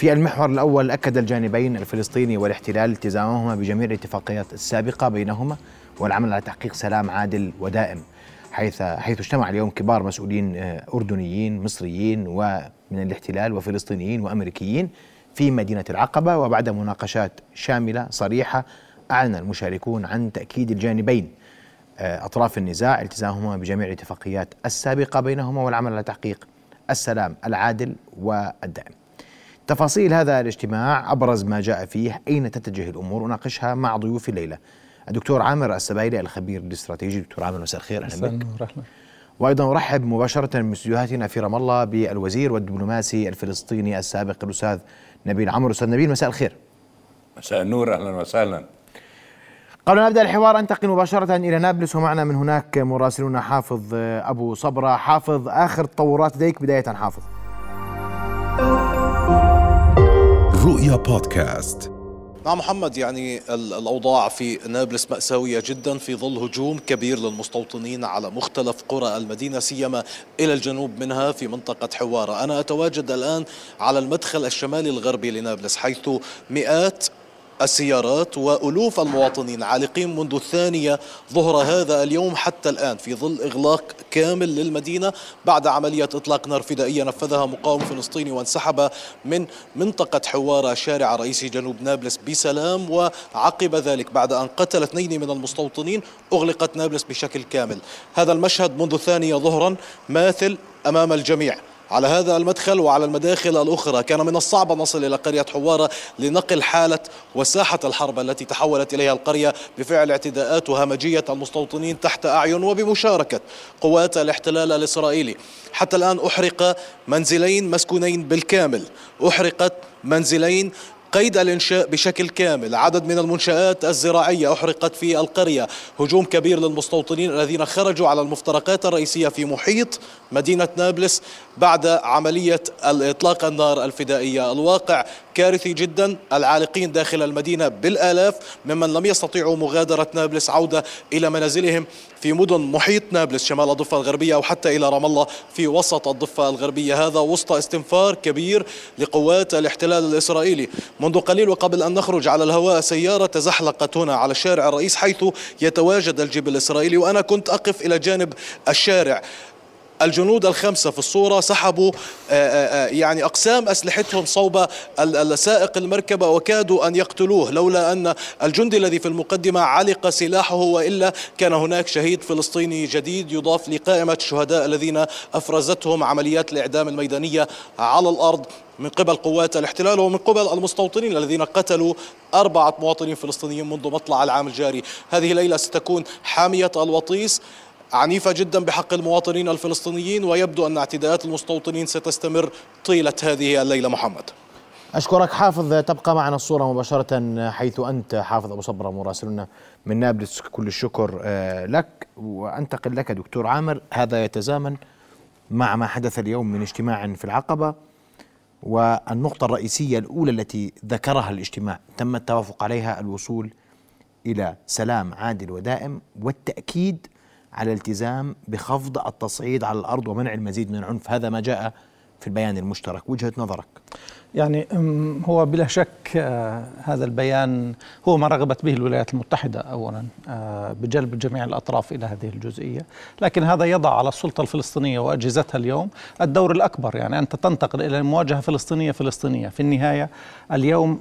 في المحور الأول أكد الجانبين الفلسطيني والاحتلال التزامهما بجميع الاتفاقيات السابقة بينهما والعمل على تحقيق سلام عادل ودائم حيث حيث اجتمع اليوم كبار مسؤولين آه، أردنيين مصريين ومن الاحتلال وفلسطينيين وأمريكيين في مدينة العقبة وبعد مناقشات شاملة صريحة أعلن المشاركون عن تأكيد الجانبين آه، أطراف النزاع التزامهما بجميع الاتفاقيات السابقة بينهما والعمل على تحقيق السلام العادل والدائم. تفاصيل هذا الاجتماع أبرز ما جاء فيه أين تتجه الأمور؟ أناقشها مع ضيوف الليلة. الدكتور عامر السبايلي الخبير الاستراتيجي. دكتور عامر مساء الخير. أهلا بك. وأيضا أرحب مباشرة من استديوهاتنا في رام الله بالوزير والدبلوماسي الفلسطيني السابق الأستاذ نبيل عمرو. أستاذ نبيل مساء الخير. مساء النور أهلا وسهلا. قبل أن نبدأ الحوار أنتقل مباشرة إلى نابلس ومعنا من هناك مراسلنا حافظ أبو صبرة. حافظ آخر تطورات لديك بداية حافظ. رؤيا بودكاست. نعم محمد يعني الأوضاع في نابلس مأساوية جدا في ظل هجوم كبير للمستوطنين على مختلف قرى المدينة سيما إلى الجنوب منها في منطقة حوارة. أنا أتواجد الآن على المدخل الشمالي الغربي لنابلس حيث مئات السيارات وألوف المواطنين عالقين منذ الثانية ظهر هذا اليوم حتى الآن في ظل إغلاق كامل للمدينة بعد عملية إطلاق نار فدائية نفذها مقاوم فلسطيني وانسحب من منطقة حواره شارع رئيسي جنوب نابلس بسلام وعقب ذلك بعد أن قتل اثنين من المستوطنين أغلقت نابلس بشكل كامل. هذا المشهد منذ الثانية ظهرا ماثل أمام الجميع. على هذا المدخل وعلى المداخل الأخرى. كان من الصعب نصل إلى قرية حوارة لنقل حالة وساحة الحرب التي تحولت إليها القرية بفعل اعتداءات وهمجية المستوطنين تحت أعين وبمشاركة قوات الاحتلال الإسرائيلي. حتى الآن أحرق منزلين مسكونين بالكامل. أحرقت منزلين قيد الإنشاء بشكل كامل. عدد من المنشآت الزراعية أحرقت في القرية. هجوم كبير للمستوطنين الذين خرجوا على المفترقات الرئيسية في محيط مدينة نابلس بعد عملية إطلاق النار الفدائية. الواقع كارثي جدا. العالقين داخل المدينة بالآلاف ممن لم يستطيعوا مغادرة نابلس عودة إلى منازلهم في مدن محيط نابلس شمال الضفة الغربية أو حتى إلى رام الله في وسط الضفة الغربية. هذا وسط استنفار كبير لقوات الاحتلال الإسرائيلي. منذ قليل وقبل أن نخرج على الهواء سيارة تزحلقت هنا على الشارع الرئيس حيث يتواجد الجيب الإسرائيلي وأنا كنت أقف إلى جانب الشارع. الجنود الخمسة في الصورة سحبوا آه، آه، آه، يعني أقسام أسلحتهم صوب السائق المركبة وكادوا أن يقتلوه لولا أن الجندي الذي في المقدمة علق سلاحه وإلا كان هناك شهيد فلسطيني جديد يضاف لقائمة الشهداء الذين أفرزتهم عمليات الإعدام الميدانية على الأرض من قبل قوات الاحتلال ومن قبل المستوطنين الذين قتلوا أربعة مواطنين فلسطينيين منذ مطلع العام الجاري. هذه ليلة ستكون حامية الوطيس. عنيفة جدا بحق المواطنين الفلسطينيين ويبدو أن اعتداءات المستوطنين ستستمر طيلة هذه الليلة. محمد. أشكرك حافظ. تبقى معنا الصورة مباشرة حيث أنت حافظ أبو صبرة مراسلنا من نابلس كل الشكر آه، لك. وأنتقل لك دكتور عامر. هذا يتزامن مع ما حدث اليوم من اجتماع في العقبة والنقطة الرئيسية الأولى التي ذكرها الاجتماع تم التوافق عليها الوصول إلى سلام عادل ودائم والتأكيد على الالتزام بخفض التصعيد على الأرض ومنع المزيد من العنف. هذا ما جاء في البيان المشترك. وجهة نظرك. يعني هو بلا شك آه، هذا البيان هو ما رغبت به الولايات المتحدة أولا آه، بجلب جميع الأطراف إلى هذه الجزئية. لكن هذا يضع على السلطة الفلسطينية وأجهزتها اليوم الدور الأكبر يعني أنت تنتقل إلى مواجهة فلسطينية فلسطينية. في النهاية اليوم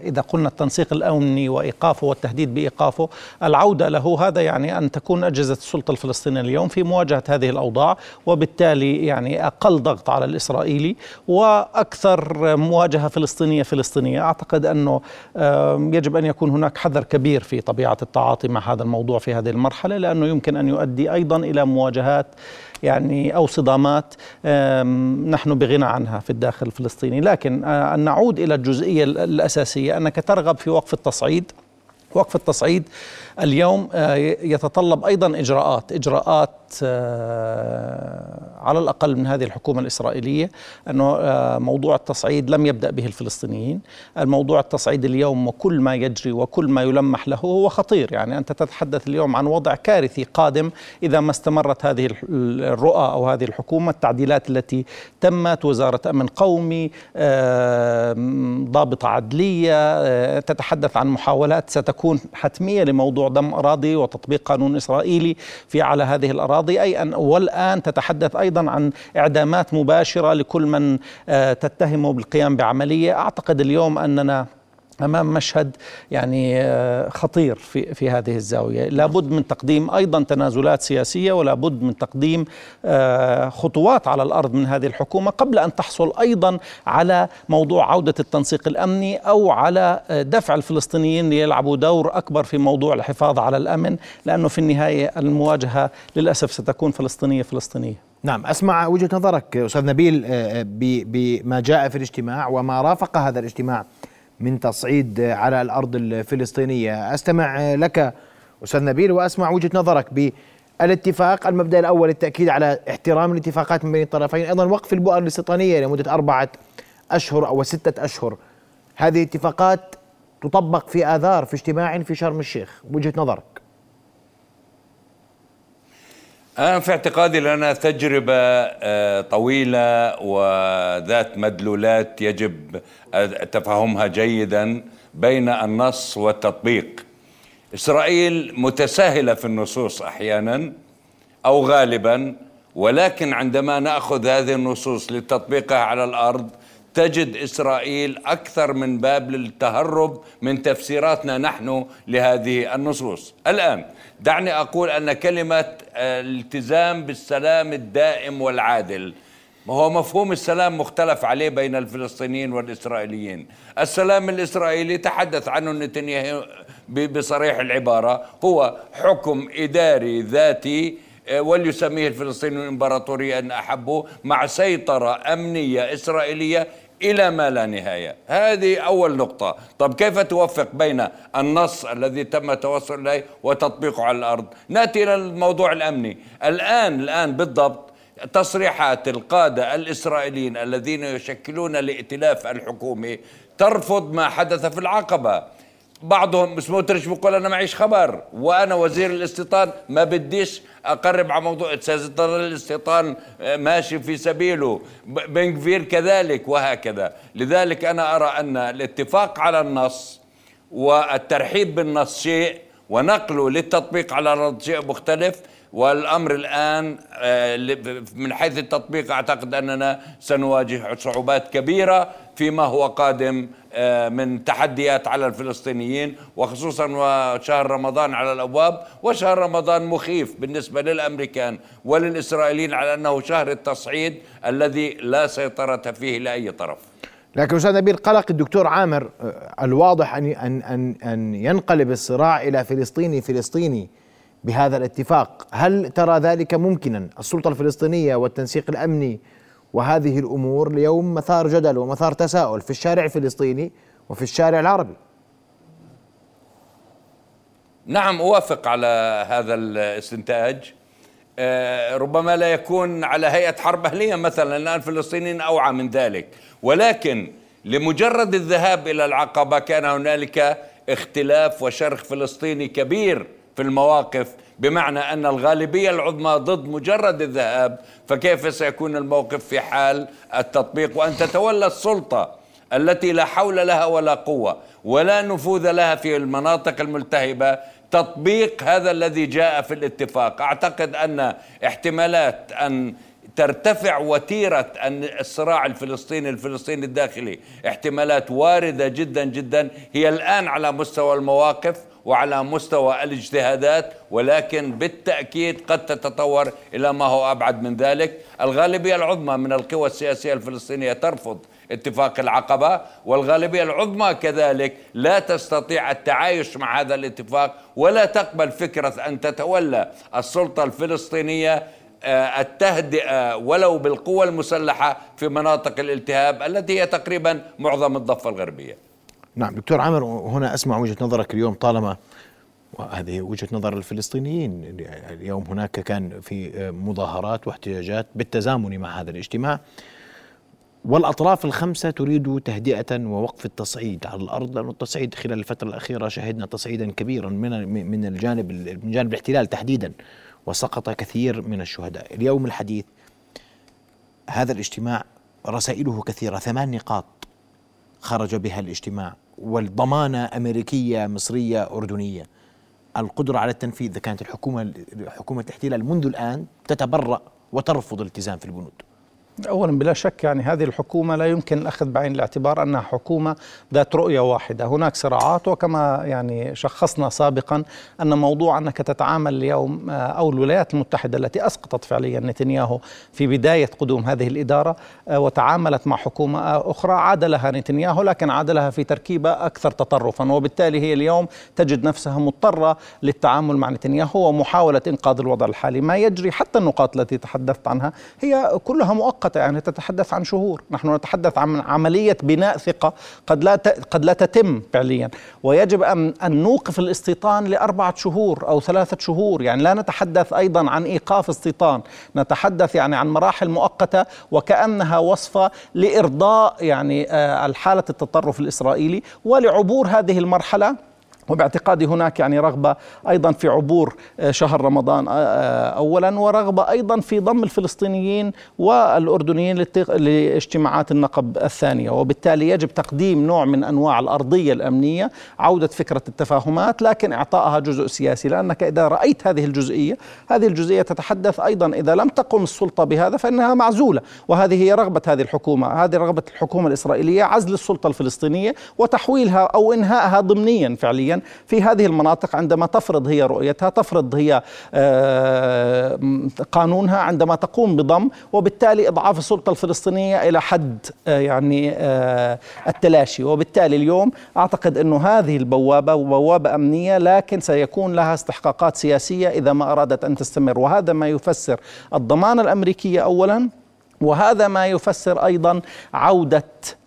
إذا قلنا التنسيق الأمني وإيقافه والتهديد بإيقافه العودة له هذا يعني أن تكون أجهزة السلطة الفلسطينية اليوم في مواجهة هذه الأوضاع وبالتالي يعني أقل ضغط على الإسرائيلي و أكثر مواجهة فلسطينية فلسطينية. أعتقد أنه يجب أن يكون هناك حذر كبير في طبيعة التعاطي مع هذا الموضوع في هذه المرحلة لأنه يمكن أن يؤدي أيضا إلى مواجهات يعني أو صدامات نحن بغنى عنها في الداخل الفلسطيني. لكن أن نعود إلى الجزئية الأساسية أنك ترغب في وقف التصعيد. وقف التصعيد اليوم آه، يتطلب أيضا إجراءات إجراءات آه، على الأقل من هذه الحكومة الإسرائيلية أنه آه، موضوع التصعيد لم يبدأ به الفلسطينيين. الموضوع التصعيد اليوم وكل ما يجري وكل ما يلمح له هو خطير. يعني أنت تتحدث اليوم عن وضع كارثي قادم إذا ما استمرت هذه الرؤى أو هذه الحكومة التعديلات التي تمت وزارة أمن قومي ضابطة عدلية تتحدث عن محاولات ستكون حتمية لموضوع دم أراضي وتطبيق قانون إسرائيلي في على هذه الأراضي. أي أن والآن تتحدث أيضا عن إعدامات مباشرة لكل من آه، تتهمه بالقيام بعملية. أعتقد اليوم أننا أمام مشهد يعني آه، خطير في في هذه الزاوية، لابد من تقديم أيضا تنازلات سياسية ولابد من تقديم آه، خطوات على الأرض من هذه الحكومة قبل أن تحصل أيضا على موضوع عودة التنسيق الأمني أو على آه، دفع الفلسطينيين ليلعبوا دور أكبر في موضوع الحفاظ على الأمن، لأنه في النهاية المواجهة للأسف ستكون فلسطينية فلسطينية. نعم أسمع وجهة نظرك أستاذ نبيل بما جاء في الاجتماع وما رافق هذا الاجتماع من تصعيد على الأرض الفلسطينية. أستمع لك أستاذ نبيل وأسمع وجهة نظرك بالاتفاق المبدأ الأول التأكيد على احترام الاتفاقات من بين الطرفين. أيضا وقف البؤر الاستيطانية لمدة أربعة أشهر أو ستة أشهر. هذه اتفاقات تطبق في آذار في اجتماع في شرم الشيخ. وجهة نظرك. أنا في اعتقادي لنا تجربة آه، طويلة وذات مدلولات يجب تفهمها جيدا بين النص والتطبيق. إسرائيل متساهلة في النصوص أحيانا أو غالبا ولكن عندما نأخذ هذه النصوص لتطبيقها على الأرض تجد إسرائيل أكثر من باب للتهرب من تفسيراتنا نحن لهذه النصوص. الآن دعني أقول أن كلمة الالتزام بالسلام الدائم والعادل هو مفهوم السلام مختلف عليه بين الفلسطينيين والإسرائيليين. السلام الإسرائيلي تحدث عنه نتنياهو بصريح العبارة هو حكم إداري ذاتي آه، وليسميه الفلسطينيون إمبراطورية أن أحبوا مع سيطرة أمنية إسرائيلية إلى ما لا نهاية. هذه أول نقطة. طب كيف توفق بين النص الذي تم التوصل إليه وتطبيقه على الأرض؟ نأتي إلى الموضوع الأمني. الآن الآن بالضبط تصريحات القادة الإسرائيليين الذين يشكلون الائتلاف الحكومي ترفض ما حدث في العقبة. بعضهم سموتريش بيقول أنا معيش خبر وأنا وزير الاستيطان ما بديش أقرب على موضوع سيظل الاستيطان آه، ماشي في سبيله بنكفير كذلك وهكذا. لذلك أنا أرى أن الاتفاق على النص والترحيب بالنص شيء ونقله للتطبيق على الأرض شيء مختلف والأمر الآن آه، من حيث التطبيق أعتقد أننا سنواجه صعوبات كبيرة فيما هو قادم آه، من تحديات على الفلسطينيين وخصوصا وشهر رمضان على الأبواب وشهر رمضان مخيف بالنسبة للأمريكان وللإسرائيليين على أنه شهر التصعيد الذي لا سيطرة فيه لأي طرف. لكن أستاذ نبيل قلق الدكتور عامر آه، الواضح ان ان أن ينقلب الصراع إلى فلسطيني فلسطيني بهذا الاتفاق، هل ترى ذلك ممكنا؟ السلطة الفلسطينية والتنسيق الأمني وهذه الأمور اليوم مثار جدل ومثار تساؤل في الشارع الفلسطيني وفي الشارع العربي. نعم أوافق على هذا الاستنتاج آه، ربما لا يكون على هيئة حرب أهلية مثلا الان الفلسطينيين أوعى من ذلك ولكن لمجرد الذهاب إلى العقبة كان هنالك اختلاف وشرخ فلسطيني كبير في المواقف بمعنى أن الغالبية العظمى ضد مجرد الذهاب فكيف سيكون الموقف في حال التطبيق؟ وأن تتولى السلطة التي لا حول لها ولا قوة ولا نفوذ لها في المناطق الملتهبة تطبيق هذا الذي جاء في الاتفاق. أعتقد أن احتمالات أن ترتفع وتيرة أن الصراع الفلسطيني الفلسطيني الداخلي احتمالات واردة جدا جدا هي الآن على مستوى المواقف. وعلى مستوى الاجتهادات ولكن بالتأكيد قد تتطور إلى ما هو أبعد من ذلك. الغالبية العظمى من القوى السياسية الفلسطينية ترفض اتفاق العقبة والغالبية العظمى كذلك لا تستطيع التعايش مع هذا الاتفاق ولا تقبل فكرة أن تتولى السلطة الفلسطينية آه، التهدئة ولو بالقوى المسلحة في مناطق الالتهاب التي هي تقريبا معظم الضفة الغربية. نعم دكتور عامر هنا أسمع وجهة نظرك اليوم طالما وهذه وجهة نظر الفلسطينيين. اليوم هناك كان في مظاهرات واحتجاجات بالتزامن مع هذا الاجتماع. والأطراف الخمسة تريد تهدئة ووقف التصعيد على الأرض لأن التصعيد خلال الفترة الأخيرة شهدنا تصعيدا كبيرا من من الجانب من جانب الاحتلال تحديدا وسقط كثير من الشهداء. اليوم الحديث هذا الاجتماع رسائله كثيرة. ثمان نقاط خرج بها الاجتماع. والضمانة أمريكية مصرية أردنية. القدرة على التنفيذ كانت الحكومة حكومة الاحتلال منذ الآن تتبرأ وترفض الالتزام في البنود. اولا بلا شك يعني هذه الحكومة لا يمكن الأخذ بعين الاعتبار أنها حكومة ذات رؤية واحدة، هناك صراعات وكما يعني شخصنا سابقا أن موضوع أنك تتعامل اليوم آه، أو الولايات المتحدة التي أسقطت فعليا نتنياهو في بداية قدوم هذه الإدارة آه، وتعاملت مع حكومة آه، أخرى عاد لها نتنياهو لكن عاد لها في تركيبة أكثر تطرفا. وبالتالي هي اليوم تجد نفسها مضطرة للتعامل مع نتنياهو ومحاولة إنقاذ الوضع الحالي، ما يجري حتى النقاط التي تحدثت عنها هي كلها مؤقتة. مؤقتة يعني تتحدث عن شهور. نحن نتحدث عن عملية بناء ثقة قد لا قد لا تتم فعليا. ويجب أن أن نوقف الاستيطان لأربعة شهور أو ثلاثة شهور. يعني لا نتحدث أيضا عن إيقاف استيطان. نتحدث يعني عن مراحل مؤقتة وكأنها وصفة لإرضاء يعني آه، الحالة التطرف الإسرائيلي ولعبور هذه المرحلة. وباعتقادي هناك يعني رغبة أيضا في عبور آه، شهر رمضان آه، آه، أولا ورغبة أيضا في ضم الفلسطينيين والأردنيين لاجتماعات النقب الثانية. وبالتالي يجب تقديم نوع من أنواع الأرضية الأمنية عودة فكرة التفاهمات لكن إعطائها جزء سياسي. لأنك إذا رأيت هذه الجزئية هذه الجزئية تتحدث أيضا إذا لم تقم السلطة بهذا فإنها معزولة. وهذه هي رغبة هذه الحكومة. هذه رغبة الحكومة الإسرائيلية عزل السلطة الفلسطينية وتحويلها أو إنهائها ضمنيا فعليا في هذه المناطق عندما تفرض هي رؤيتها تفرض هي آه، قانونها عندما تقوم بضم وبالتالي إضعاف السلطة الفلسطينية إلى حد آه، يعني آه، التلاشي. وبالتالي اليوم أعتقد أنه هذه البوابة بوابة أمنية لكن سيكون لها استحقاقات سياسية إذا ما أرادت أن تستمر. وهذا ما يفسر الضمانة الأمريكية أولا وهذا ما يفسر أيضا عودة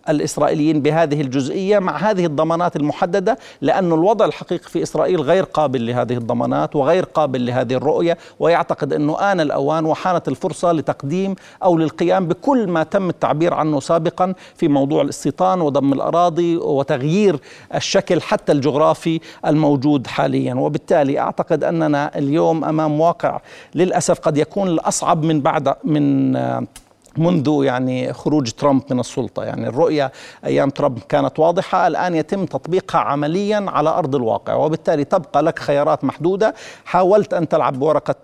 الإسرائيليين بهذه الجزئية مع هذه الضمانات المحددة لأن الوضع الحقيقي في إسرائيل غير قابل لهذه الضمانات وغير قابل لهذه الرؤية ويعتقد انه آن الأوان وحانت الفرصة لتقديم أو للقيام بكل ما تم التعبير عنه سابقا في موضوع الاستيطان وضم الأراضي وتغيير الشكل حتى الجغرافي الموجود حاليا. وبالتالي أعتقد أننا اليوم أمام واقع للأسف قد يكون الأصعب من بعد من منذ يعني خروج ترامب من السلطة. يعني الرؤية أيام ترامب كانت واضحة. الآن يتم تطبيقها عمليا على أرض الواقع وبالتالي تبقى لك خيارات محدودة. حاولت أن تلعب بورقة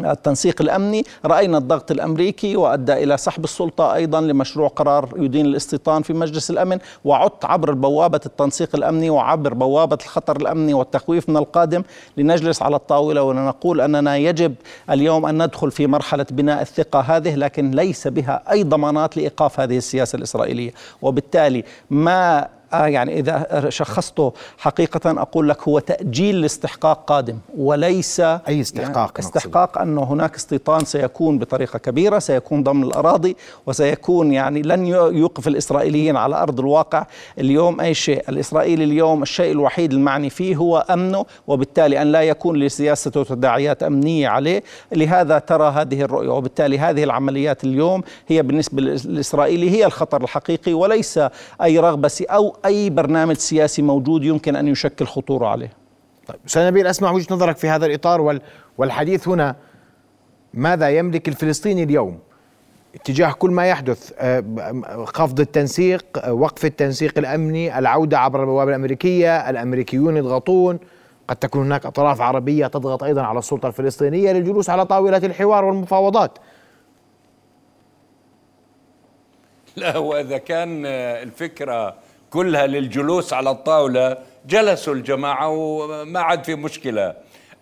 التنسيق الأمني رأينا الضغط الأمريكي وأدى إلى سحب السلطة أيضا لمشروع قرار يدين الاستيطان في مجلس الأمن وعدت عبر بوابة التنسيق الأمني وعبر بوابة الخطر الأمني والتخويف من القادم لنجلس على الطاولة ونقول أننا يجب اليوم أن ندخل في مرحلة بناء الثقة هذه لكن ليس بها أي ضمانات لإيقاف هذه السياسة الإسرائيلية. وبالتالي ما يعني إذا شخصته حقيقة أقول لك هو تأجيل لاستحقاق قادم وليس أي استحقاق يعني استحقاق أنه هناك استيطان سيكون بطريقة كبيرة سيكون ضمن الأراضي وسيكون يعني لن يوقف الإسرائيليين على أرض الواقع. اليوم أي شيء؟ الإسرائيلي اليوم الشيء الوحيد المعني فيه هو أمنه وبالتالي أن لا يكون لسياسته تداعيات أمنية عليه. لهذا ترى هذه الرؤية وبالتالي هذه العمليات اليوم هي بالنسبة للإسرائيلي هي الخطر الحقيقي وليس أي رغبة أو أي برنامج سياسي موجود يمكن أن يشكل خطورة عليه. طيب أستاذ نبيل أسمع وجهة نظرك في هذا الإطار والحديث هنا. ماذا يملك الفلسطيني اليوم اتجاه كل ما يحدث آه، خفض التنسيق آه، وقف التنسيق الأمني العودة عبر البوابة الأمريكية الأمريكيون يضغطون قد تكون هناك أطراف عربية تضغط أيضا على السلطة الفلسطينية للجلوس على طاولة الحوار والمفاوضات. لا وإذا كان الفكرة كلها للجلوس على الطاولة. جلسوا الجماعة وما عاد في مشكلة.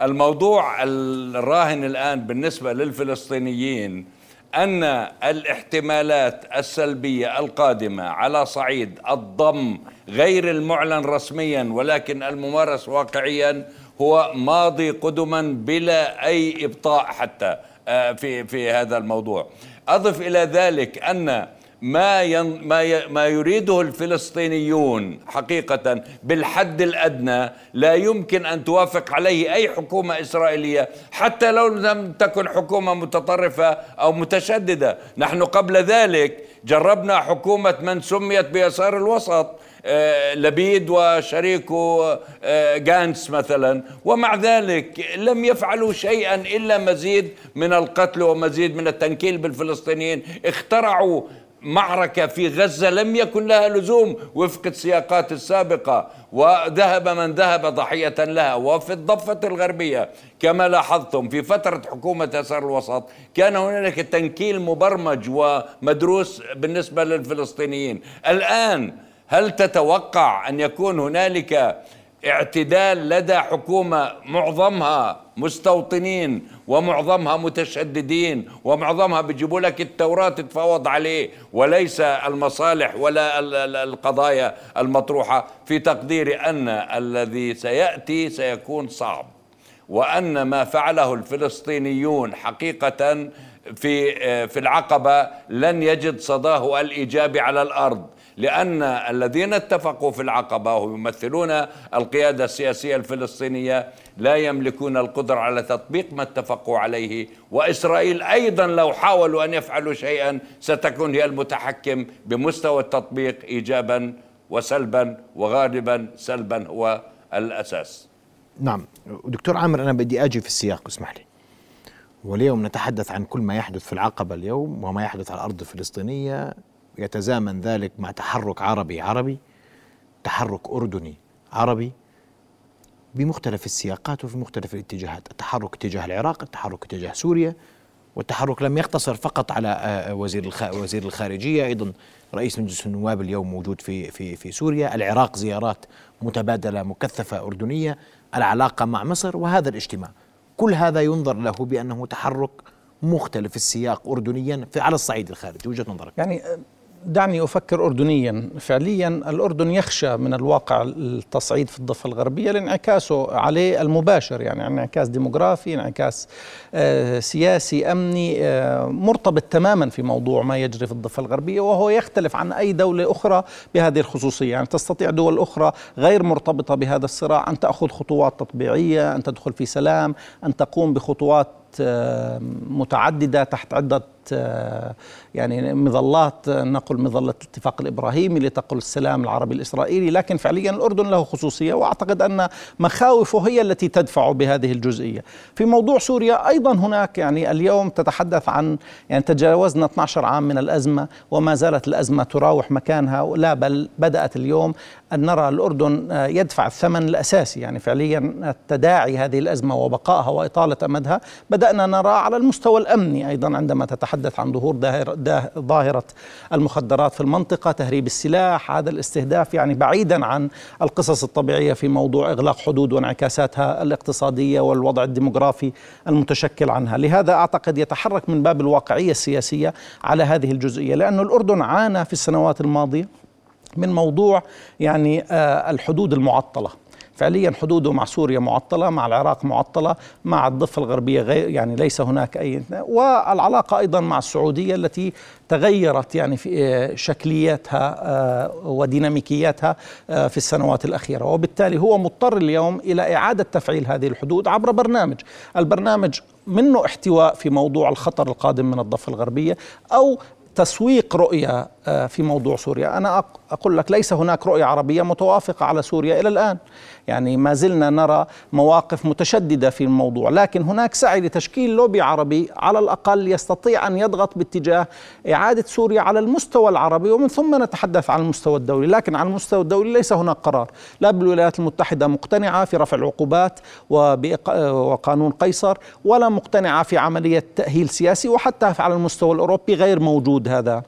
الموضوع الراهن الآن بالنسبة للفلسطينيين أن الاحتمالات السلبية القادمة على صعيد الضم غير المعلن رسميا ولكن الممارس واقعيا هو ماضي قدما بلا أي إبطاء حتى آه، في في هذا الموضوع. أضف إلى ذلك أن ما ين ما ما يريده الفلسطينيون حقيقة بالحد الأدنى لا يمكن أن توافق عليه أي حكومة إسرائيلية حتى لو لم تكن حكومة متطرفة أو متشددة. نحن قبل ذلك جربنا حكومة من سميت بيسار الوسط آه، لبيد وشريكه آه، جانس مثلا. ومع ذلك لم يفعلوا شيئا إلا مزيد من القتل ومزيد من التنكيل بالفلسطينيين. اخترعوا معركة في غزة لم يكن لها لزوم وفق السياقات السابقة وذهب من ذهب ضحية لها وفي الضفة الغربية كما لاحظتم في فترة حكومة يسار الوسط كان هنالك تنكيل مبرمج ومدروس بالنسبة للفلسطينيين. الآن هل تتوقع أن يكون هنالك اعتدال لدى حكومة معظمها مستوطنين ومعظمها متشددين ومعظمها بيجيبوا لك التوراة تتفاوض عليه وليس المصالح ولا القضايا المطروحة في تقديري أن الذي سيأتي سيكون صعب وأن ما فعله الفلسطينيون حقيقة في في العقبة لن يجد صداه الإيجابي على الأرض. لأن الذين اتفقوا في العقبة ويمثلون القيادة السياسية الفلسطينية لا يملكون القدرة على تطبيق ما اتفقوا عليه. وإسرائيل أيضا لو حاولوا أن يفعلوا شيئا ستكون هي المتحكم بمستوى التطبيق إيجابا وسلبا وغالبا سلبا هو الأساس. نعم. دكتور عامر أنا بدي أجي في السياق اسمح لي. واليوم نتحدث عن كل ما يحدث في العقبة اليوم وما يحدث على الأرض الفلسطينية. يتزامن ذلك مع تحرك عربي عربي تحرك أردني عربي بمختلف السياقات وفي مختلف الاتجاهات. التحرك اتجاه العراق التحرك اتجاه سوريا والتحرك لم يقتصر فقط على آه، وزير وزير الخارجية أيضا رئيس مجلس النواب اليوم موجود في في في سوريا. العراق زيارات متبادلة مكثفة أردنية العلاقة مع مصر وهذا الاجتماع. كل هذا ينظر له بأنه تحرك مختلف السياق اردنيا في على الصعيد الخارجي. وجهة نظرك؟ يعني دعني أفكر اردنيا. فعليا الأردن يخشى من الواقع التصعيد في الضفة الغربية لانعكاسه عليه المباشر يعني انعكاس ديموغرافي انعكاس آه سياسي أمني آه مرتبط تماما في موضوع ما يجري في الضفة الغربية وهو يختلف عن أي دولة أخرى بهذه الخصوصية. يعني تستطيع دول أخرى غير مرتبطة بهذا الصراع أن تأخذ خطوات تطبيعية أن تدخل في سلام أن تقوم بخطوات آه، متعددة تحت آه، يعني مظلات نقل مظلة الاتفاق الإبراهيمي لتقل السلام العربي الإسرائيلي لكن فعليا الأردن له خصوصية وأعتقد أن مخاوفه هي التي تدفع بهذه الجزئية. في موضوع سوريا أيضا هناك يعني اليوم تتحدث عن يعني تجاوزنا 12 عام من الأزمة وما زالت الأزمة تراوح مكانها لا بل بدأت اليوم أن نرى الأردن يدفع الثمن الأساسي يعني فعليا تداعي هذه الأزمة وبقائها وإطالة أمدها بدأنا نرى على المستوى الأمني أيضا عندما تتحدث عن ظهور ظاهرة المخدرات في المنطقة تهريب السلاح هذا الاستهداف يعني بعيدا عن القصص الطبيعية في موضوع إغلاق حدود وانعكاساتها الاقتصادية والوضع الديموغرافي المتشكل عنها. لهذا أعتقد يتحرك من باب الواقعية السياسية على هذه الجزئية لأن الأردن عانى في السنوات الماضية من موضوع يعني آه، الحدود المعطلة. فعليا حدوده مع سوريا معطلة مع العراق معطلة مع الضفة الغربية غير يعني ليس هناك أي والعلاقة أيضا مع السعودية التي تغيرت يعني في آه، شكلياتها آه، وديناميكياتها في السنوات الأخيرة. وبالتالي هو مضطر اليوم إلى إعادة تفعيل هذه الحدود عبر برنامج. البرنامج منه احتواء في موضوع الخطر القادم من الضفة الغربية أو تسويق رؤية آه، في موضوع سوريا. أنا أقول لك ليس هناك رؤية عربية متوافقة على سوريا إلى الآن. يعني ما زلنا نرى مواقف متشددة في الموضوع لكن هناك سعي لتشكيل لوبي عربي على الأقل يستطيع أن يضغط باتجاه إعادة سوريا على المستوى العربي ومن ثم نتحدث عن المستوى الدولي. لكن على المستوى الدولي ليس هناك قرار. لا بالولايات المتحدة مقتنعة في رفع العقوبات وقانون قيصر ولا مقتنعة في عملية تأهيل سياسي وحتى على المستوى الأوروبي غير موجود هذا.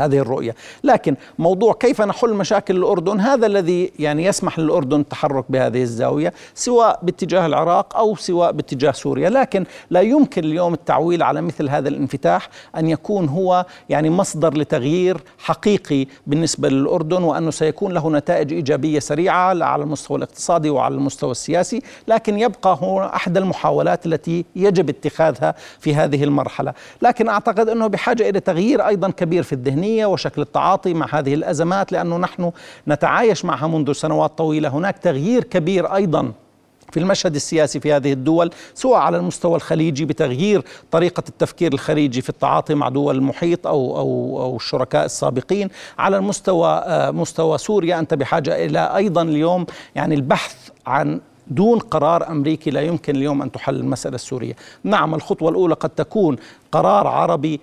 هذه الرؤية. لكن موضوع كيف نحل مشاكل الأردن هذا الذي يعني يسمح للأردن التحرك بهذه الزاوية سواء باتجاه العراق أو سواء باتجاه سوريا. لكن لا يمكن اليوم التعويل على مثل هذا الانفتاح أن يكون هو يعني مصدر لتغيير حقيقي بالنسبة للأردن وأنه سيكون له نتائج إيجابية سريعة على المستوى الاقتصادي وعلى المستوى السياسي لكن يبقى هو أحد المحاولات التي يجب اتخاذها في هذه المرحلة. لكن أعتقد أنه بحاجة إلى تغيير أيضا كبير في الذهنية الإيرانية وشكل التعاطي مع هذه الأزمات لأنه نحن نتعايش معها منذ سنوات طويلة. هناك تغيير كبير أيضا في المشهد السياسي في هذه الدول سواء على المستوى الخليجي بتغيير طريقة التفكير الخليجي في التعاطي مع دول المحيط أو, أو, أو الشركاء السابقين. على المستوى آه، مستوى سوريا أنت بحاجة إلى أيضا اليوم يعني البحث عن دون قرار أمريكي لا يمكن اليوم أن تحل المسألة السورية، نعم الخطوة الأولى قد تكون قرار عربي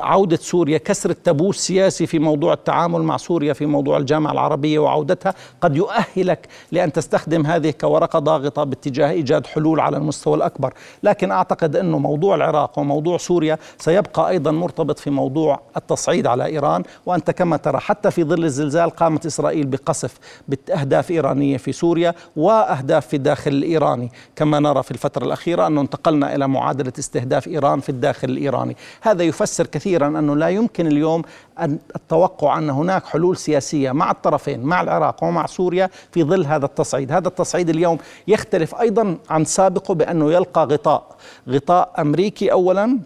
عودة سوريا كسر التابو السياسي في موضوع التعامل مع سوريا في موضوع الجامعة العربية وعودتها. قد يؤهلك لأن تستخدم هذه كورقة ضاغطة باتجاه إيجاد حلول على المستوى الأكبر. لكن أعتقد أنه موضوع العراق وموضوع سوريا سيبقى أيضا مرتبط في موضوع التصعيد على إيران. وأنت كما ترى حتى في ظل الزلزال قامت إسرائيل بقصف بأهداف إيرانية في سوريا وأهداف في الداخل الإيراني. كما نرى في الفترة الأخيرة أنه انتقلنا إلى معادلة استهداف إيران في الداخل الإيراني. الإيراني. هذا يفسر كثيرا أنه لا يمكن اليوم أن التوقع أن هناك حلول سياسية مع الطرفين مع العراق ومع سوريا في ظل هذا التصعيد. هذا التصعيد اليوم يختلف أيضا عن سابقه بأنه يلقى غطاء غطاء أمريكي أولا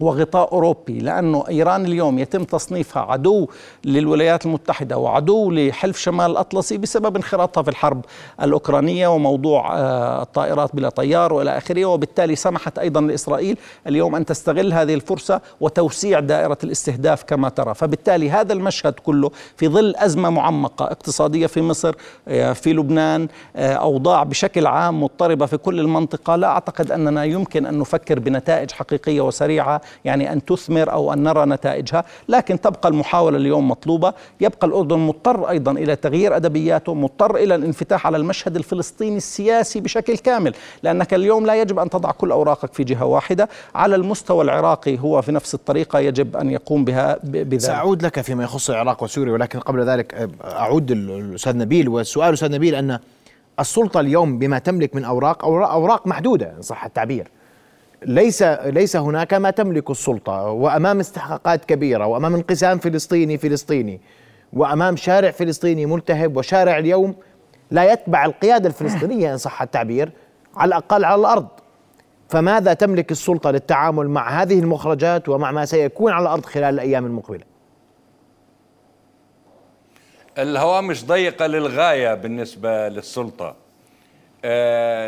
وغطاء أوروبي لأنه إيران اليوم يتم تصنيفها عدو للولايات المتحدة وعدو لحلف شمال الأطلسي بسبب انخراطها في الحرب الأوكرانية وموضوع آه، الطائرات بلا طيار وإلى آخره. وبالتالي سمحت أيضا لإسرائيل اليوم أن تستغل هذه الفرصة وتوسيع دائرة الاستهداف كما ترى. فبالتالي هذا المشهد كله في ظل أزمة معمقة اقتصادية في مصر آه، في لبنان آه، أوضاع بشكل عام مضطربة في كل المنطقة. لا أعتقد أننا يمكن أن نفكر بنتائج حقيقية وسريعة يعني أن تثمر أو أن نرى نتائجها لكن تبقى المحاولة اليوم مطلوبة. يبقى الأردن مضطر أيضا إلى تغيير أدبياته مضطر إلى الانفتاح على المشهد الفلسطيني السياسي بشكل كامل لأنك اليوم لا يجب أن تضع كل أوراقك في جهة واحدة. على المستوى العراقي هو في نفس الطريقة يجب أن يقوم بها بذلك. سأعود لك فيما يخص العراق وسوريا ولكن قبل ذلك أعود الأستاذ نبيل. والسؤال أستاذ نبيل أن السلطة اليوم بما تملك من أوراق أوراق محدودة إن صح التعبير. ليس ليس هناك ما تملك السلطة. وأمام استحقاقات كبيرة وأمام انقسام فلسطيني فلسطيني وأمام شارع فلسطيني ملتهب وشارع اليوم لا يتبع القيادة الفلسطينية إن صح التعبير على الأقل على الأرض. فماذا تملك السلطة للتعامل مع هذه المخرجات ومع ما سيكون على الأرض خلال الأيام المقبلة؟ الهوامش ضيقة للغاية بالنسبة للسلطة.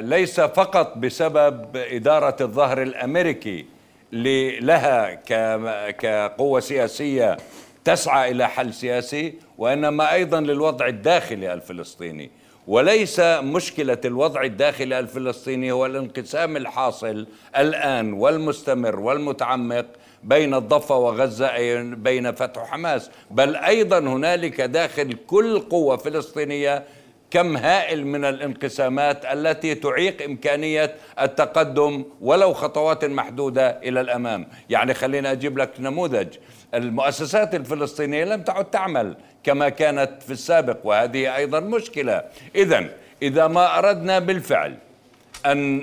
ليس فقط بسبب إدارة الظهر الأمريكي لها كقوة سياسية تسعى إلى حل سياسي وإنما أيضا للوضع الداخلي الفلسطيني. وليس مشكلة الوضع الداخلي الفلسطيني هو الانقسام الحاصل الآن والمستمر والمتعمق بين الضفة وغزة بين فتح وحماس بل أيضا هنالك داخل كل قوة فلسطينية كم هائل من الانقسامات التي تعيق إمكانية التقدم ولو خطوات محدودة إلى الأمام. يعني خلينا أجيب لك نموذج. المؤسسات الفلسطينية لم تعد تعمل كما كانت في السابق وهذه أيضا مشكلة. إذا إذا ما أردنا بالفعل أن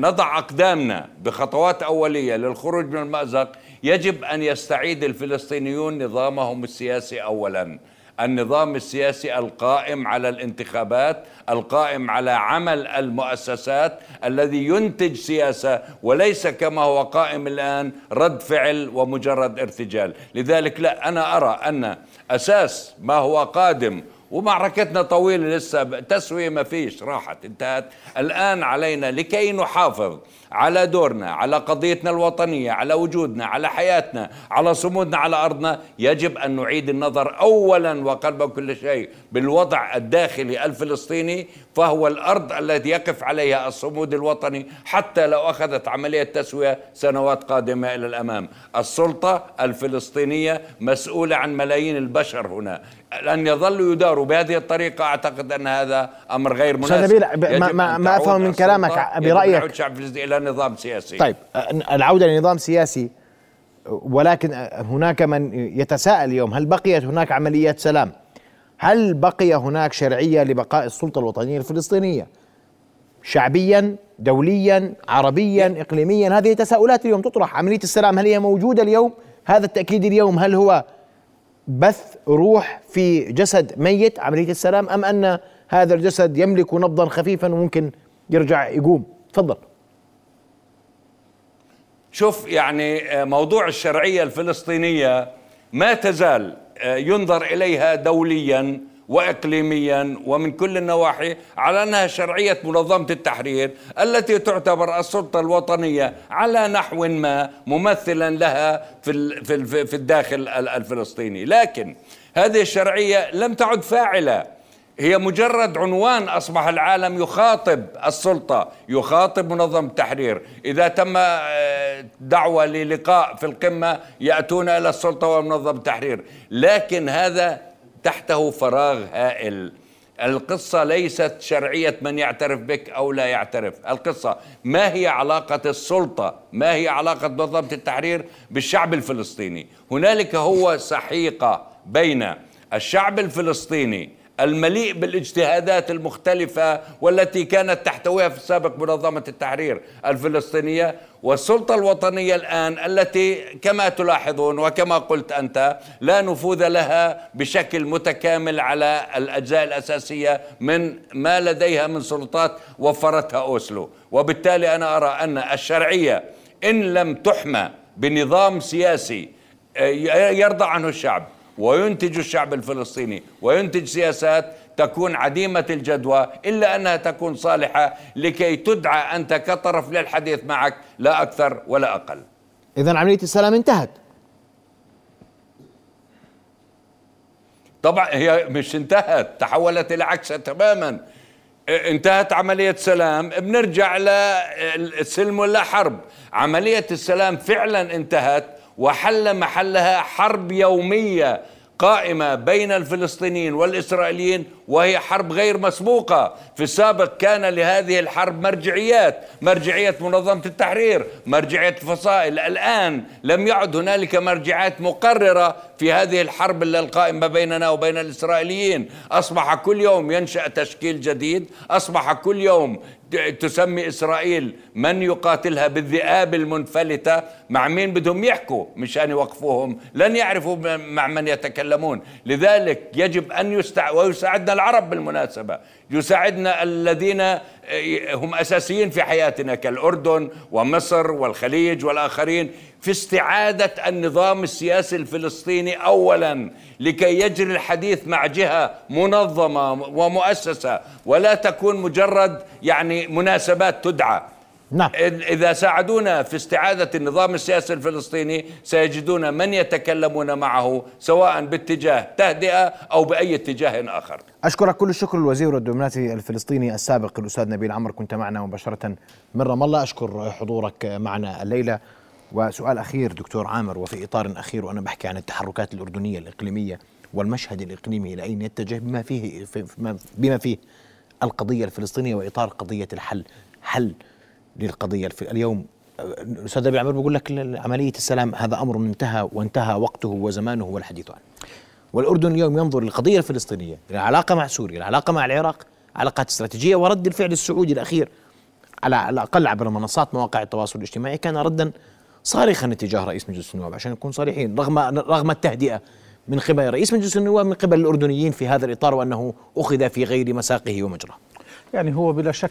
نضع أقدامنا بخطوات أولية للخروج من المأزق يجب أن يستعيد الفلسطينيون نظامهم السياسي أولاً. النظام السياسي القائم على الانتخابات القائم على عمل المؤسسات الذي ينتج سياسة وليس كما هو قائم الآن رد فعل ومجرد ارتجال. لذلك لا أنا أرى أن أساس ما هو قادم ومعركتنا طويلة لسه تسوية ما فيش راحت انتهت. الآن علينا لكي نحافظ على دورنا على قضيتنا الوطنية على وجودنا على حياتنا على صمودنا على أرضنا يجب أن نعيد النظر أولا وقلب كل شيء بالوضع الداخلي الفلسطيني فهو الأرض التي يقف عليها الصمود الوطني حتى لو أخذت عملية تسوية سنوات قادمة إلى الأمام. السلطة الفلسطينية مسؤولة عن ملايين البشر هنا. أن يظلوا يداروا بهذه الطريقة أعتقد أن هذا أمر غير مناسب. ما, ما, ما أفهم من كلامك برأيك؟ الشعب إلى نظام سياسي. طيب العودة لنظام سياسي ولكن هناك من يتساءل اليوم هل بقيت هناك عمليات سلام؟ هل بقي هناك شرعية لبقاء السلطة الوطنية الفلسطينية؟ شعبيا دوليا عربيا إقليميا هذه تساؤلات اليوم تطرح. عملية السلام هل هي موجودة اليوم؟ هذا التأكيد اليوم هل هو بث روح في جسد ميت عملية السلام أم أن هذا الجسد يملك نبضا خفيفا وممكن يرجع يقوم؟ تفضل. شوف يعني موضوع الشرعية الفلسطينية ما تزال آه، ينظر إليها دوليا واقليميا ومن كل النواحي على أنها شرعية منظمة التحرير التي تعتبر السلطة الوطنية على نحو ما ممثلا لها في في الداخل الفلسطيني، لكن هذه الشرعية لم تعد فاعلة هي مجرد عنوان أصبح العالم يخاطب السلطة يخاطب منظمه التحرير. إذا تم آه، دعوة للقاء في القمة يأتون إلى السلطة ومنظمه التحرير. لكن هذا تحته فراغ هائل. القصة ليست شرعية من يعترف بك أو لا يعترف. القصة ما هي علاقة السلطة؟ ما هي علاقة منظمة التحرير بالشعب الفلسطيني؟ هنالك هو سحيقة بين الشعب الفلسطيني المليء بالاجتهادات المختلفة والتي كانت تحتويها في السابق منظمة التحرير الفلسطينية والسلطة الوطنية الآن التي كما تلاحظون وكما قلت أنت لا نفوذ لها بشكل متكامل على الأجزاء الأساسية من ما لديها من سلطات وفرتها أوسلو. وبالتالي أنا أرى أن الشرعية إن لم تحمى بنظام سياسي يرضى عنه الشعب. وينتج الشعب الفلسطيني وينتج سياسات تكون عديمة الجدوى إلا أنها تكون صالحة لكي تدعى أنت كطرف للحديث معك لا أكثر ولا أقل. إذا عملية السلام انتهت. طبعا هي مش انتهت تحولت إلى عكسها تماما. انتهت عملية سلام. بنرجع للسلم ولا حرب. عملية السلام فعلا انتهت وحل محلها حرب يومية قائمة بين الفلسطينيين والإسرائيليين وهي حرب غير مسبوقة. في السابق كان لهذه الحرب مرجعيات مرجعية منظمة التحرير مرجعية الفصائل الآن لم يعد هنالك مرجعات مقررة في هذه الحرب القائمة بيننا وبين الإسرائيليين. أصبح كل يوم ينشأ تشكيل جديد أصبح كل يوم تسمي إسرائيل من يقاتلها بالذئاب المنفلتة مع مين بدهم يحكوا؟ مشان يوقفوهم لن يعرفوا مع من يتكلمون. لذلك يجب أن يستع ويساعدنا العرب بالمناسبة. يساعدنا الذين آه، هم أساسيين في حياتنا كالأردن ومصر والخليج والآخرين في استعادة النظام السياسي الفلسطيني أولا لكي يجري الحديث مع جهة منظمة ومؤسسة ولا تكون مجرد يعني مناسبات تدعى. نعم. إذا ساعدونا في استعادة النظام السياسي الفلسطيني سيجدون من يتكلمون معه سواء باتجاه تهدئة أو بأي اتجاه آخر. أشكرك كل الشكر الوزير الدبلوماسي الفلسطيني السابق الأستاذ نبيل عمر كنت معنا مباشرة من رام الله. أشكر حضورك معنا الليلة. وسؤال أخير دكتور عامر وفي إطار أخير وأنا بحكي عن التحركات الأردنية الإقليمية والمشهد الإقليمي إلى أين يتجه بما فيه بما فيه القضية الفلسطينية وإطار قضية الحل. حل للقضية اليوم الأستاذ أبي عمر بيقول لك عملية السلام هذا أمر انتهى وانتهى وقته وزمانه والحديث عنه والأردن اليوم ينظر للقضية الفلسطينية العلاقة مع سوريا العلاقة مع العراق علاقات استراتيجية ورد الفعل السعودي الأخير على الأقل عبر منصات مواقع التواصل الاجتماعي كان ردا صارخا اتجاه رئيس مجلس النواب عشان نكون صريحين رغم رغم التهدئة من قبل رئيس مجلس النواب من قبل الأردنيين في هذا الإطار وأنه أخذ في غير مساقه ومجراه. يعني هو بلا شك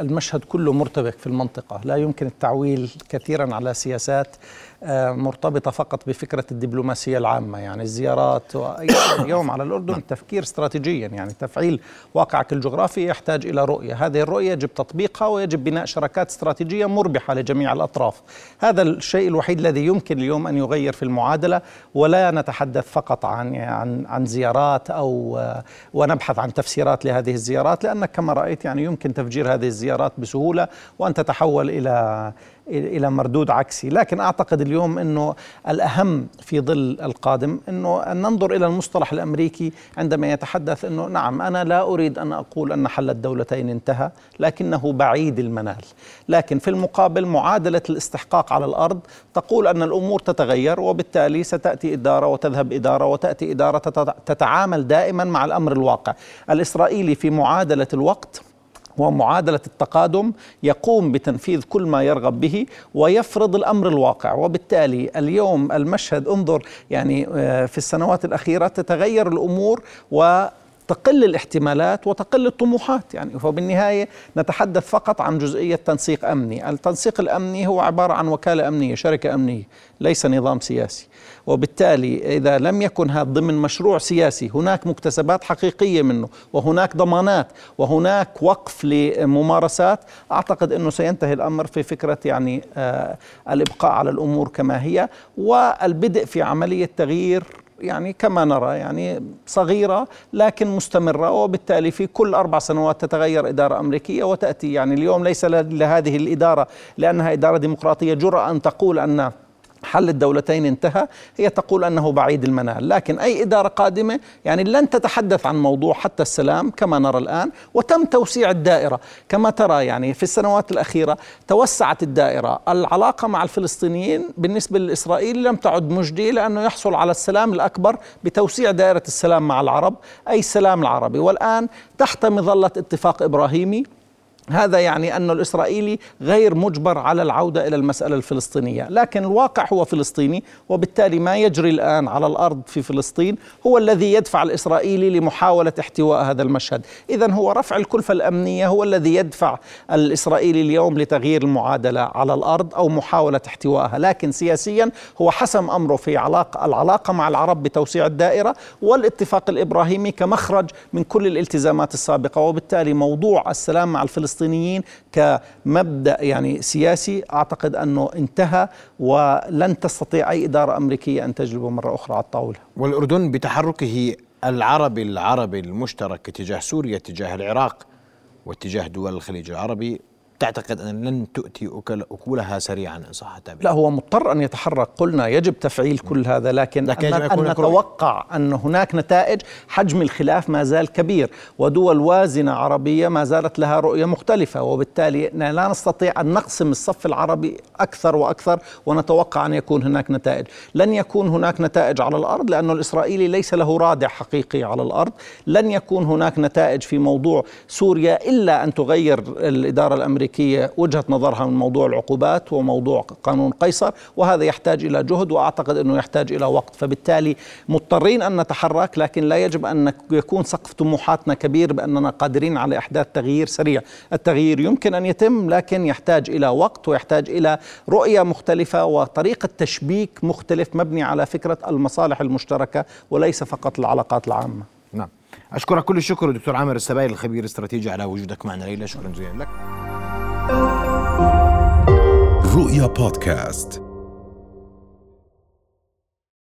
المشهد كله مرتبك في المنطقة، لا يمكن التعويل كثيرا على سياسات آه، مرتبطة فقط بفكرة الدبلوماسية العامة يعني الزيارات اليوم على الأردن تفكير استراتيجيا يعني تفعيل واقعك الجغرافي يحتاج إلى رؤية. هذه الرؤية يجب تطبيقها ويجب بناء شراكات استراتيجية مربحة لجميع الأطراف. هذا الشيء الوحيد الذي يمكن اليوم أن يغير في المعادلة ولا نتحدث فقط عن عن عن زيارات أو آه، ونبحث عن تفسيرات لهذه الزيارات لأنك كما رأيت يعني يمكن تفجير هذه الزيارات بسهولة وأن تتحول إلى إلى مردود عكسي. لكن أعتقد اليوم إنه الأهم في ظل القادم إنه أن ننظر إلى المصطلح الأمريكي عندما يتحدث إنه نعم أنا لا أريد أن أقول أن حل الدولتين انتهى لكنه بعيد المنال. لكن في المقابل معادلة الاستحقاق على الأرض تقول أن الأمور تتغير وبالتالي ستأتي إدارة وتذهب إدارة وتأتي إدارة تتعامل دائما مع الأمر الواقع. الإسرائيلي في معادلة الوقت ومعادلة التقادم يقوم بتنفيذ كل ما يرغب به ويفرض الأمر الواقع. وبالتالي اليوم المشهد انظر يعني آه، في السنوات الأخيرة تتغير الأمور و تقل الاحتمالات وتقل الطموحات. يعني فبالنهاية نتحدث فقط عن جزئية تنسيق أمني. التنسيق الأمني هو عبارة عن وكالة أمنية شركة أمنية ليس نظام سياسي. وبالتالي إذا لم يكن هذا ضمن مشروع سياسي هناك مكتسبات حقيقية منه وهناك ضمانات وهناك وقف لممارسات أعتقد أنه سينتهي الأمر في فكرة يعني آه الإبقاء على الأمور كما هي والبدء في عملية تغيير يعني كما نرى يعني صغيرة لكن مستمرة وبالتالي في كل أربع سنوات تتغير إدارة أمريكية وتأتي. يعني اليوم ليس لهذه الإدارة لأنها إدارة ديمقراطية. جرأة أن تقول أن حل الدولتين انتهى هي تقول أنه بعيد المنال. لكن أي إدارة قادمة يعني لن تتحدث عن موضوع حتى السلام كما نرى الآن وتم توسيع الدائرة. كما ترى يعني في السنوات الأخيرة توسعت الدائرة. العلاقة مع الفلسطينيين بالنسبة للاسرائيلي لم تعد مجدية لأنه يحصل على السلام الأكبر بتوسيع دائرة السلام مع العرب أي السلام العربي. والآن تحت مظله اتفاق إبراهيمي هذا يعني أن الإسرائيلي غير مجبر على العودة إلى المسألة الفلسطينية لكن الواقع هو فلسطيني وبالتالي ما يجري الآن على الأرض في فلسطين هو الذي يدفع الإسرائيلي لمحاولة احتواء هذا المشهد. إذا هو رفع الكلفة الأمنية هو الذي يدفع الإسرائيلي اليوم لتغيير المعادلة على الأرض أو محاولة احتوائها. لكن سياسيا هو حسم أمره في علاقة العلاقة مع العرب بتوسيع الدائرة والاتفاق الإبراهيمي كمخرج من كل الالتزامات السابقة وبالتالي موضوع السلام مع الفلسطينيين الفلسطينيين كمبدأ يعني سياسي أعتقد أنه انتهى ولن تستطيع أي إدارة أمريكية أن تجلبه مرة أخرى على الطاولة. والأردن بتحركه العربي العربي المشترك اتجاه سوريا اتجاه العراق واتجاه دول الخليج العربي تعتقد أن لن تؤتي أكلها سريعا إن صح التعبير. لا هو مضطر أن يتحرك. قلنا يجب تفعيل كل هذا لكن, لكن أن, أن نتوقع أن هناك نتائج حجم الخلاف ما زال كبير ودول وازنة عربية ما زالت لها رؤية مختلفة وبالتالي لا نستطيع أن نقسم الصف العربي أكثر وأكثر ونتوقع أن يكون هناك نتائج. لن يكون هناك نتائج على الأرض لأن الإسرائيلي ليس له رادع حقيقي على الأرض. لن يكون هناك نتائج في موضوع سوريا إلا أن تغير الإدارة الأمريكية. الامريكيه وجهة نظرها من موضوع العقوبات وموضوع قانون قيصر وهذا يحتاج إلى جهد وأعتقد إنه يحتاج إلى وقت. فبالتالي مضطرين أن نتحرك لكن لا يجب أن يكون سقف طموحاتنا كبير بأننا قادرين على إحداث تغيير سريع. التغيير يمكن أن يتم لكن يحتاج إلى وقت ويحتاج إلى رؤية مختلفة وطريقة تشبيك مختلف مبني على فكرة المصالح المشتركة وليس فقط العلاقات العامة. نعم. أشكرك كل الشكر دكتور عامر السبايل الخبير الاستراتيجي على وجودك معنا ليلى. شكرا جزيلا لك. رؤيا بودكاست.